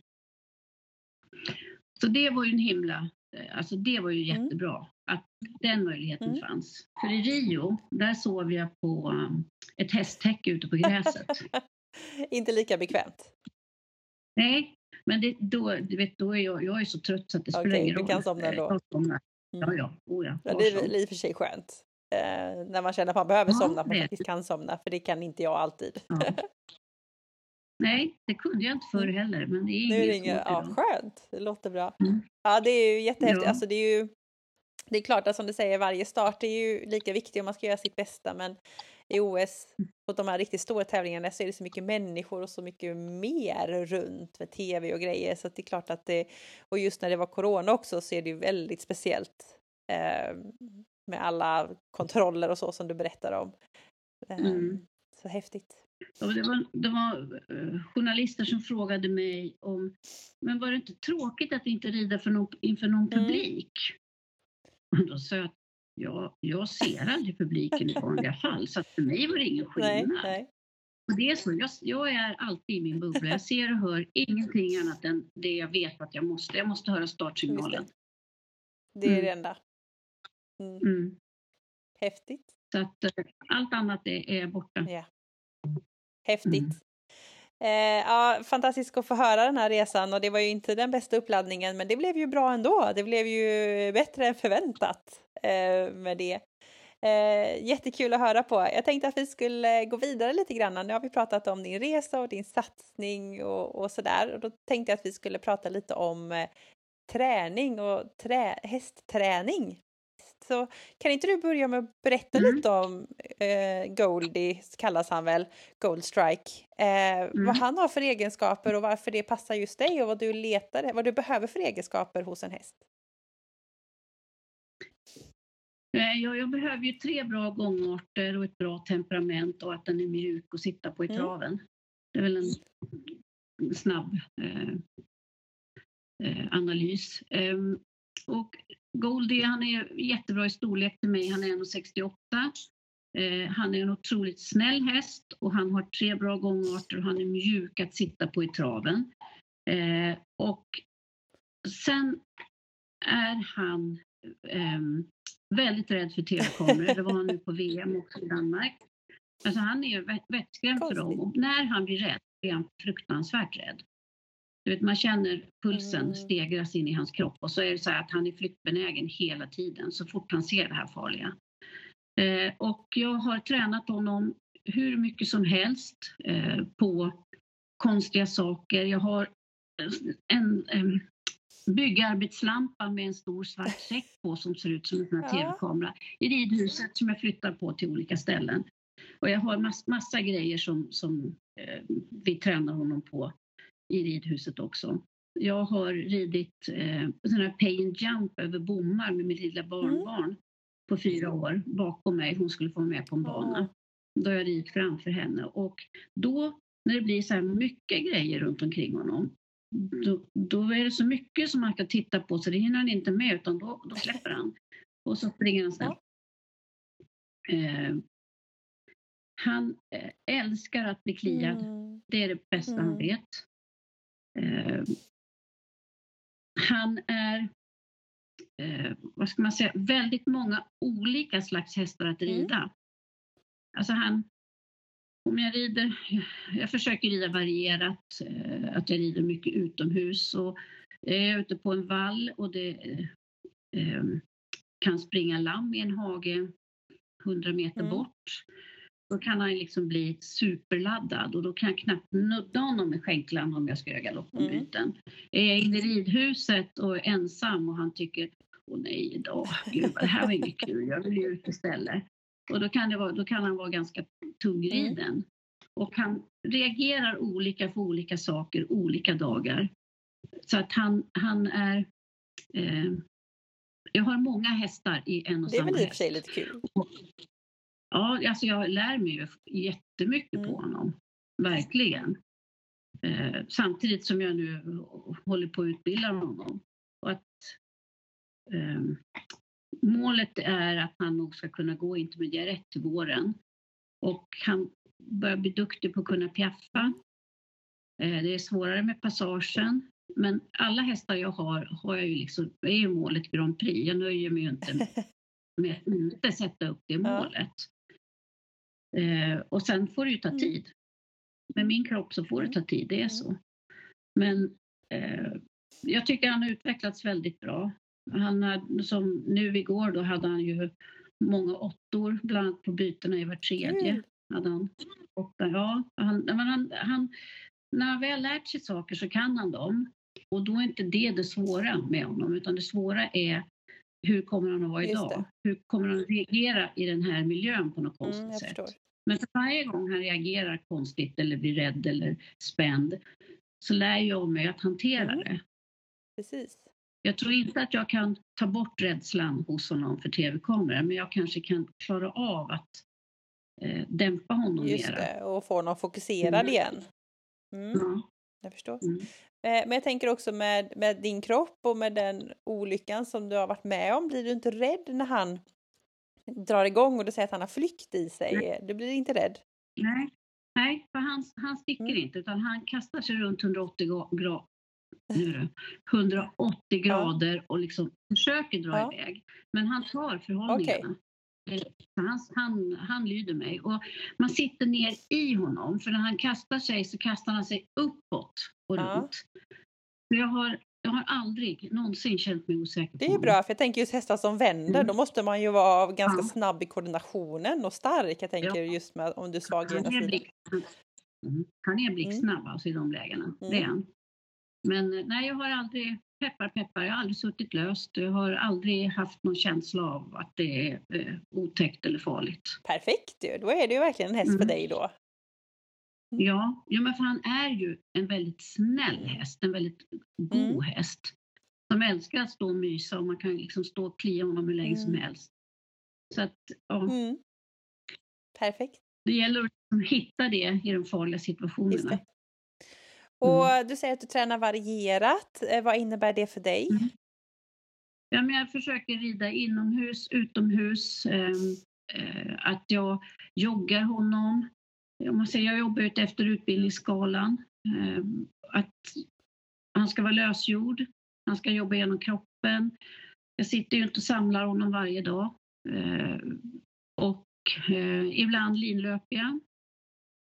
Så det var ju en himla, eh, alltså det var ju mm. jättebra att den möjligheten mm. fanns. För i Rio, där sov jag på um, ett hästtäcke ute på gräset. Inte lika bekvämt? Nej, men det, då, du vet, då är jag, jag är så trött så att det spelar okay, ingen roll. du kan somna ändå? Mm. Ja, ja. Oh, ja. ja det är i och för sig skönt. Eh, när man känner att man behöver ja, somna, att man faktiskt kan somna, för det kan inte jag alltid. Ja. Nej, det kunde jag inte förr mm. heller, men det är nu inget ringer, ja, Skönt, det låter bra. Mm. Ja, det är ju jättehäftigt. Ja. Alltså, det är ju det är klart att som du säger, varje start är ju lika viktig om man ska göra sitt bästa, men i OS och de här riktigt stora tävlingarna så är det så mycket människor och så mycket mer runt med tv och grejer så det är klart att det och just när det var corona också så är det ju väldigt speciellt eh, med alla kontroller och så som du berättar om. Eh, mm. Så häftigt. Ja, det var, det var uh, journalister som frågade mig om, men var det inte tråkigt att inte rida för någon, inför någon mm. publik? Och då sa jag att ja, jag ser aldrig publiken i vanliga fall, så för mig var det ingen skillnad. Nej, nej. Och det är så, jag, jag, är alltid i min bubbla. Jag ser och hör ingenting annat än det jag vet att jag måste. Jag måste höra startsignalen. Det är mm. det enda. Mm. Mm. Häftigt. Så att uh, allt annat är, är borta. Ja. Häftigt. Mm. Eh, ja, fantastiskt att få höra den här resan och det var ju inte den bästa uppladdningen men det blev ju bra ändå. Det blev ju bättre än förväntat eh, med det. Eh, jättekul att höra på. Jag tänkte att vi skulle gå vidare lite grann. Nu har vi pratat om din resa och din satsning och, och sådär. Och då tänkte jag att vi skulle prata lite om eh, träning och trä, hästträning. Så kan inte du börja med att berätta mm. lite om eh, Goldie, kallas han väl, Goldstrike. Eh, mm. Vad han har för egenskaper och varför det passar just dig och vad du letar, vad du behöver för egenskaper hos en häst. Eh, ja, jag behöver ju tre bra gångarter och ett bra temperament och att den är mjuk att sitta på i mm. traven. Det är väl en snabb eh, eh analys. Um, och Goldie han är jättebra i storlek till mig, han är 1,68. Eh, han är en otroligt snäll häst och han har tre bra gångarter och han är mjuk att sitta på i traven. Eh, och sen är han eh, väldigt rädd för tv-kameror. Det var han nu på VM också i Danmark. Alltså han är vettskrämd för dem och när han blir rädd är han fruktansvärt rädd. Du vet, man känner pulsen mm. stegras in i hans kropp och så är det så att han är flyktbenägen hela tiden så fort han ser det här farliga. Eh, och jag har tränat honom hur mycket som helst eh, på konstiga saker. Jag har en, en byggarbetslampa med en stor svart säck på som ser ut som en ja. tv-kamera i ridhuset som jag flyttar på till olika ställen. Och jag har mass, massa grejer som, som eh, vi tränar honom på i ridhuset också. Jag har ridit eh, sån här pay and jump över bommar med mitt lilla barnbarn mm. på fyra år bakom mig. Hon skulle få vara med på en bana. Mm. Då har jag ridit framför henne och då när det blir så här mycket grejer runt omkring honom då, då är det så mycket som han ska titta på så det hinner han inte med utan då, då släpper han. Och så springer han sen. Eh, han eh, älskar att bli kliad. Mm. Det är det bästa mm. han vet. Eh, han är, eh, vad ska man säga, väldigt många olika slags hästar att mm. rida. Mm. Alltså han, om jag rider, jag försöker rida varierat, eh, att jag rider mycket utomhus. Och är jag ute på en vall och det kan springa lamm i en hage 100 meter mm. bort, då kan han liksom bli superladdad och då kan jag knappt nudda honom med skänklan om jag ska göra galoppombyten. Mm. Är jag inne i ridhuset och är ensam och han tycker Åh nej, idag, gud, det här var inget kul, jag vill ju ut istället. Och då kan, vara, då kan han vara ganska tungriden. Mm. Och han reagerar olika för olika saker olika dagar. Så att han, han är... Eh, jag har många hästar i en och samma häst. Det är väl i och för sig lite kul? Ja, alltså jag lär mig ju jättemycket mm. på honom. Verkligen. Eh, samtidigt som jag nu håller på att utbilda honom. Och att, eh, målet är att han nog ska kunna gå intermediär 1 till våren. Och han börjar bli duktig på att kunna piaffa. Eh, det är svårare med passagen. Men alla hästar jag har, har jag ju liksom, är ju målet Grand Prix. Jag nöjer mig ju inte med att inte sätta upp det målet. Eh, och sen får det ju ta mm. tid. Med min kropp så får det ta tid, det är så. Men eh, jag tycker han har utvecklats väldigt bra. Han hade, som nu igår då hade han ju många åttor, bland annat på bytena i var tredje. Mm. Hade han, åtta, ja, han, han, han, när han väl lärt sig saker så kan han dem. Och då är inte det det svåra med honom, utan det svåra är hur kommer han att vara idag? Hur kommer han att reagera i den här miljön på något mm, konstigt mm, sätt? Men för varje gång han reagerar konstigt eller blir rädd eller spänd så lär jag mig att hantera mm. det. Precis. Jag tror inte att jag kan ta bort rädslan hos honom för tv-kameror, men jag kanske kan klara av att eh, dämpa honom Just mera. det, och få honom fokuserad mm. igen. Mm. Ja. Jag förstår. Mm. Eh, men jag tänker också med, med din kropp och med den olyckan som du har varit med om, blir du inte rädd när han drar igång och du säger att han har flykt i sig? Nej. Du blir inte rädd? Nej, Nej för han, han sticker mm. inte utan han kastar sig runt 180 grader 180 grader och liksom försöker dra ja. iväg. Men han tar förhållningarna. Okay. Han, han, han lyder mig. Och man sitter ner i honom, för när han kastar sig så kastar han sig uppåt och ja. runt. Så jag har, har aldrig någonsin känt mig osäker Det är bra, för jag tänker just hästar som vänder, mm. då måste man ju vara ganska ja. snabb i koordinationen och stark. Jag tänker ja. just med om du är svag i ena sidan. Mm. Han är blixtsnabb mm. alltså i de lägena, mm. det är han. Men eh, nej, jag har aldrig, peppar peppar, jag har aldrig suttit löst. Jag har aldrig haft någon känsla av att det är eh, otäckt eller farligt. Perfekt ju, då är det ju verkligen en häst mm. för dig då. Mm. Ja, ja, men för han är ju en väldigt snäll häst, en väldigt god mm. häst. Som älskar att stå och mysa och man kan liksom stå och klia honom hur länge mm. som helst. Så att, ja. Mm. Perfekt. Det gäller att liksom hitta det i de farliga situationerna. Och mm. du säger att du tränar varierat. Eh, vad innebär det för dig? Mm. Ja, men jag försöker rida inomhus, utomhus. Eh, eh, att jag joggar honom. Om man säger, jag jobbar ut efter utbildningsskalan. Eh, att han ska vara lösgjord. Han ska jobba genom kroppen. Jag sitter ju inte och samlar honom varje dag. Eh, och eh, ibland linlöper jag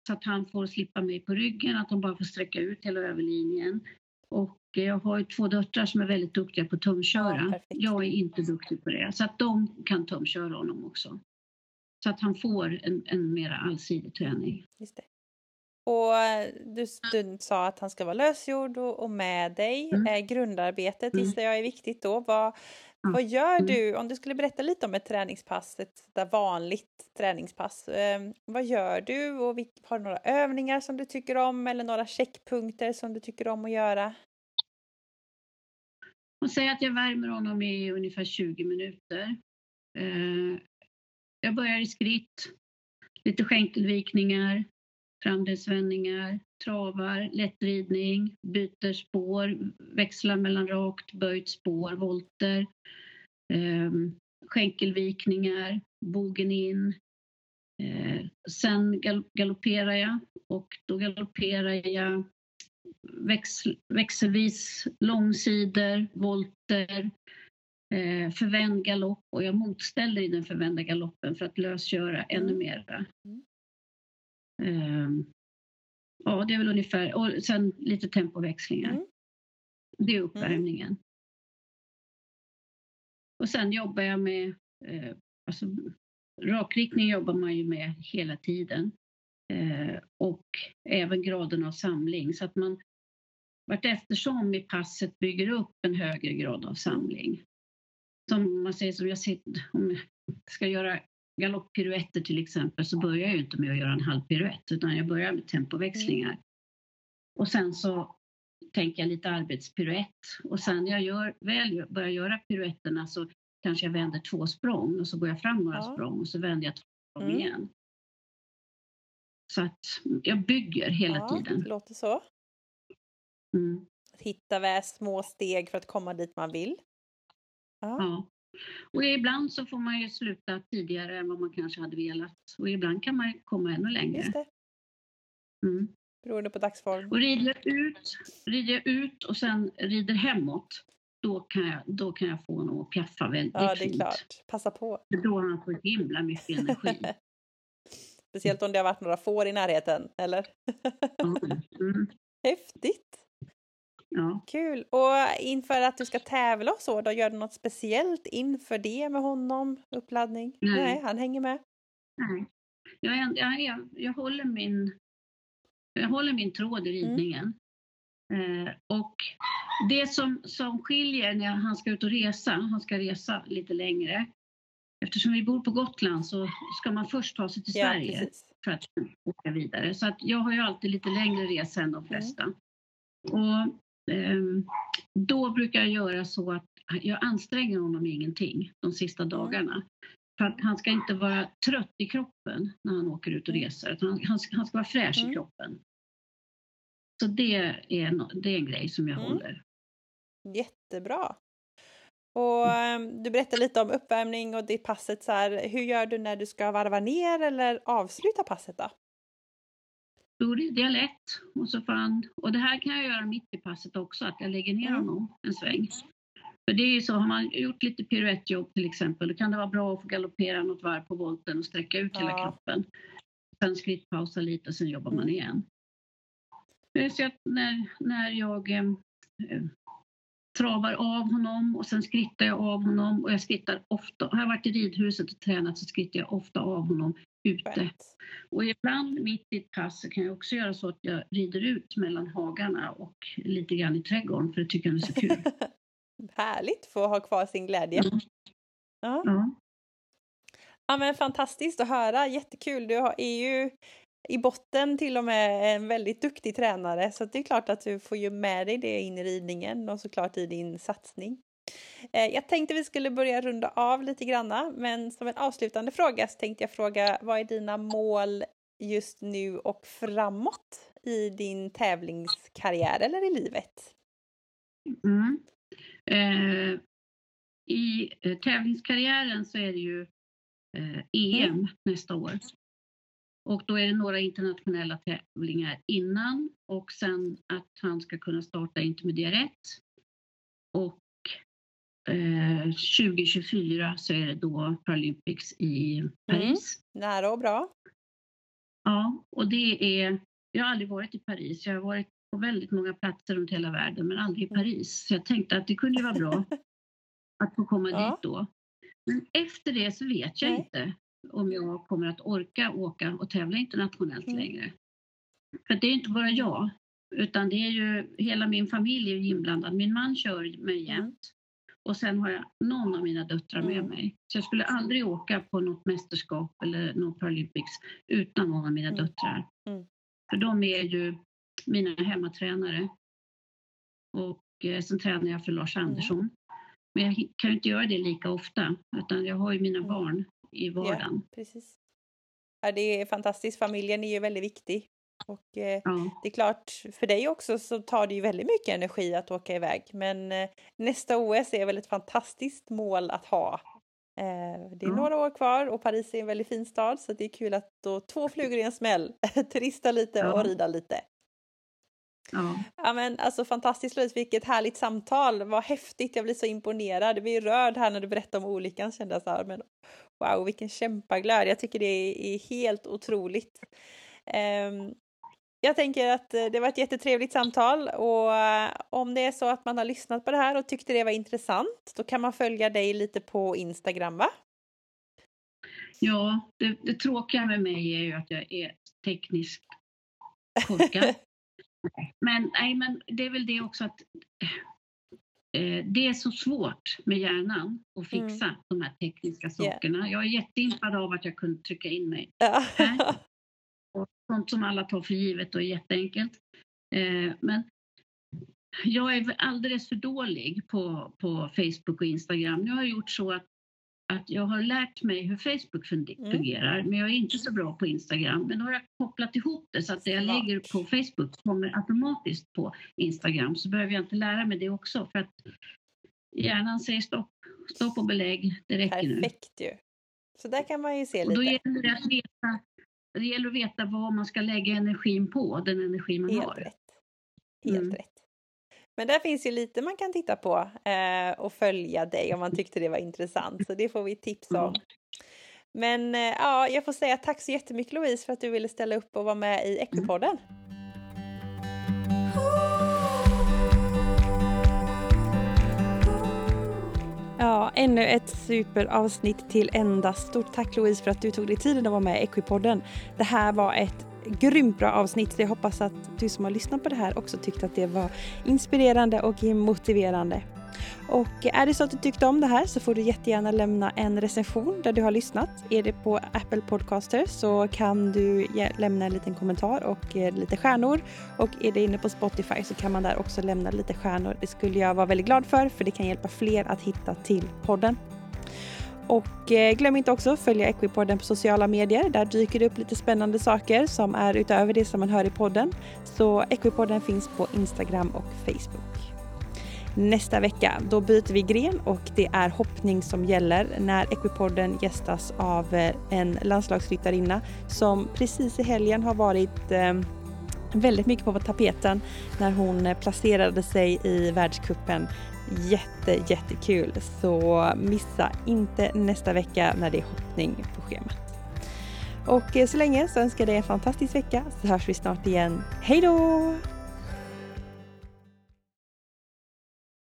så att han får slippa mig på ryggen, att han bara får sträcka ut hela överlinjen. Och jag har två döttrar som är väldigt duktiga på tumköra. Ja, jag är inte duktig på det, så att de kan tumköra honom också. Så att han får en, en mer allsidig träning. Just det. Och eh, du, du sa att han ska vara lösgjord och, och med dig. Mm. Eh, grundarbetet Mm. gissar jag är viktigt då. Vad, Ja. vad gör Mm. du, om du skulle berätta lite om ett träningspass, ett där vanligt träningspass. Eh, vad gör du och vilk, har du några övningar som du tycker om eller några checkpunkter som du tycker om att göra? Och säg att jag värmer honom i ungefär 20 minuter. Eh, jag börjar i skritt, lite skänkelvikningar, framdelsvändningar, travar, lättridning, byter spår, växlar mellan rakt, böjt spår, volter, eh, skänkelvikningar, bogen in. Eh, sen gal galopperar jag och då galopperar jag växel, växelvis långsidor, volter, eh, förvänd galopp och jag motställer i den förvända galoppen för att lösgöra ännu Mm. mera. Mm. Eh, ja, det är väl ungefär, och sen lite tempoväxlingar. Mm. Det är uppvärmningen. Och sen jobbar jag med, eh, alltså rakriktning jobbar man ju med hela tiden. Eh, och även graden av samling så att man vart eftersom i passet bygger upp en högre grad av samling. Som man säger, som jag sitter, om jag ska göra galopppiruetter till exempel så börjar jag ju inte med att göra en halv piruett utan jag börjar med tempoväxlingar. Och sen så tänker jag lite arbetspiruett och sen när jag gör, väl börjar göra piruetterna så kanske jag vänder två språng och så går jag fram några Ja. språng och så vänder jag två språng Mm. igen. Så att jag bygger hela ja, tiden. Det låter så. Mm. Att hitta små steg för att komma dit man vill. Ja. Ja. Och ibland så får man ju sluta tidigare än vad man kanske hade velat. Och ibland kan man komma ännu längre. Just det. Mm. Beroende på dagsform. Och rider jag, ut, rider jag ut och sen rider hemåt, då kan jag, då kan jag få honom att piaffa väldigt Ja, det är fint. klart. Passa på. Då har han så himla mycket energi. Speciellt om det har varit några får i närheten, eller? Mm. Häftigt! Ja. Kul! Och inför att du ska tävla och så, då gör du något speciellt inför det med honom? Uppladdning? Nej. han hänger med. Nej. Jag, är, jag, är, jag, håller min, jag håller min tråd i Mm. ridningen. Eh, och det som, som skiljer när han ska ut och resa, han ska resa lite längre. Eftersom vi bor på Gotland så ska man först ta sig till Ja, Sverige precis. för att åka vidare. Så att jag har ju alltid lite längre resa än de Mm. flesta. Och ehm, då brukar jag göra så att jag anstränger honom ingenting de sista Mm. dagarna. För han ska inte vara trött i kroppen när han åker ut och Mm. reser. Han, han, ska, han ska vara fräsch Mm. i kroppen. Så det är, no, det är en grej som jag Mm. håller. Jättebra! Och ehm, du berättade lite om uppvärmning och det passet så här. Hur gör du när du ska varva ner eller avsluta passet då? Jag lätt och så får han, och det här kan jag göra mitt i passet också, att jag lägger ner Mm. honom en sväng. För det är ju så, har man gjort lite piruettjobb till exempel, då kan det vara bra att få galoppera något varv på volten och sträcka ut hela Ja. kroppen. Sen skrittpausa lite och sen jobbar man igen. Så att när, när jag eh, travar av honom och sen skrittar jag av honom och jag skrittar ofta, har jag varit i ridhuset och tränat så skrittar jag ofta av honom ute. Och ibland mitt i ett pass kan jag också göra så att jag rider ut mellan hagarna och lite grann i trädgården för det tycker jag är så kul. Härligt få ha kvar sin glädje. Mm. Ja. Ja. ja men fantastiskt att höra, jättekul. Du är ju i botten till och med en väldigt duktig tränare så det är klart att du får ju med dig det in i ridningen och såklart i din satsning. Eh, Jag tänkte vi skulle börja runda av lite granna men som en avslutande fråga så tänkte jag fråga vad är dina mål just nu och framåt i din tävlingskarriär eller i livet? Mm. Eh, I eh, tävlingskarriären så är det ju eh, EM nästa år. Och då är det några internationella tävlingar innan och sen att han ska kunna starta intermediär 1. Och eh, 2024 så är det då Paralympics i Paris. Nära och bra. Ja, och det är... Jag har aldrig varit i Paris. Jag har varit på väldigt många platser runt hela världen, men aldrig i Mm. Paris. Så jag tänkte att det kunde vara bra att få komma Ja. dit då. Men efter det så vet jag Nej. inte om jag kommer att orka åka och tävla internationellt Mm. längre. För det är inte bara jag, utan det är ju hela min familj är inblandad. Min man kör mig jämt och sen har jag någon av mina döttrar med Mm. mig. Så jag skulle aldrig åka på något mästerskap eller något Paralympics utan någon av mina Mm. döttrar. Mm. För de är ju mina hemmatränare. Och eh, sen tränar jag för Lars Mm. Andersson. Men jag kan ju inte göra det lika ofta, utan jag har ju mina Mm. barn i vardagen. Precis. Ja, det är fantastiskt. Familjen är ju väldigt viktig. Och eh, Ja. det är klart, för dig också så tar det ju väldigt mycket energi att åka iväg. Men eh, nästa OS är väl ett fantastiskt mål att ha. Eh, det är Ja. några år kvar och Paris är en väldigt fin stad så det är kul att då två flugor i en smäll, turista lite Ja. och rida lite. Ja. Ja men alltså fantastiskt Louise, vilket härligt samtal. Vad häftigt, jag blir så imponerad. Jag blir rörd här när du berättar om olyckan kände jag så här. Men wow, vilken kämpaglöd. Jag tycker det är, helt otroligt. Ehm, jag tänker att eh, det var ett jättetrevligt samtal och eh, om det är så att man har lyssnat på det här och tyckte det var intressant då kan man följa dig lite på Instagram va? Ja, det, det tråkiga med mig är ju att jag är tekniskt korkad. men, nej, men det är väl det också att eh, det är så svårt med hjärnan att fixa de här tekniska Yeah. sakerna. Jag är jätteimpad av att jag kunde trycka in mig. Ja. Och sånt som alla tar för givet och är jätteenkelt. Eh, men jag är alldeles för dålig på, på Facebook och Instagram. Nu har jag gjort så att, att jag har lärt mig hur Facebook Mm. fungerar, men jag är inte så bra på Instagram. Men då har jag kopplat ihop det så att det jag lägger på Facebook kommer automatiskt på Instagram. Så behöver jag inte lära mig det också för att hjärnan säger stopp, stopp och belägg, det räcker nu. Perfekt ju. Så där kan man ju se Och då lite. gäller det att veta, det gäller att veta vad man ska lägga energin på, den energi man Helt har. rätt. Helt Mm. rätt. Men där finns ju lite man kan titta på eh, och följa dig om man tyckte det var intressant. Så det får vi tips om. Men eh, ja, jag får säga tack så jättemycket Louise för att du ville ställa upp och vara med i Equipodden. Ja, ännu ett superavsnitt till ända. Stort tack Louise för att du tog dig tiden att vara med i Equipodden. Det här var ett grymt bra avsnitt så jag hoppas att du som har lyssnat på det här också tyckte att det var inspirerande och motiverande. Och är det så att du tyckte om det här så får du jättegärna lämna en recension där du har lyssnat. Är det på Apple Podcaster så kan du lämna en liten kommentar och eh, lite stjärnor. Och är det inne på Spotify så kan man där också lämna lite stjärnor. Det skulle jag vara väldigt glad för för det kan hjälpa fler att hitta till podden. Och eh, glöm inte också att följa Equipodden på sociala medier. Där dyker det upp lite spännande saker som är utöver det som man hör i podden. Så Equipodden finns på Instagram och Facebook. Nästa vecka då byter vi gren och det är hoppning som gäller när Equipodden gästas av eh, en landslagsryttarinna som precis i helgen har varit eh, väldigt mycket på tapeten när hon placerade sig i världskuppen Jätte, jättekul! Så missa inte nästa vecka när det är hoppning på schemat. Och eh, så länge så önskar jag dig en fantastisk vecka så hörs vi snart igen. Hej då!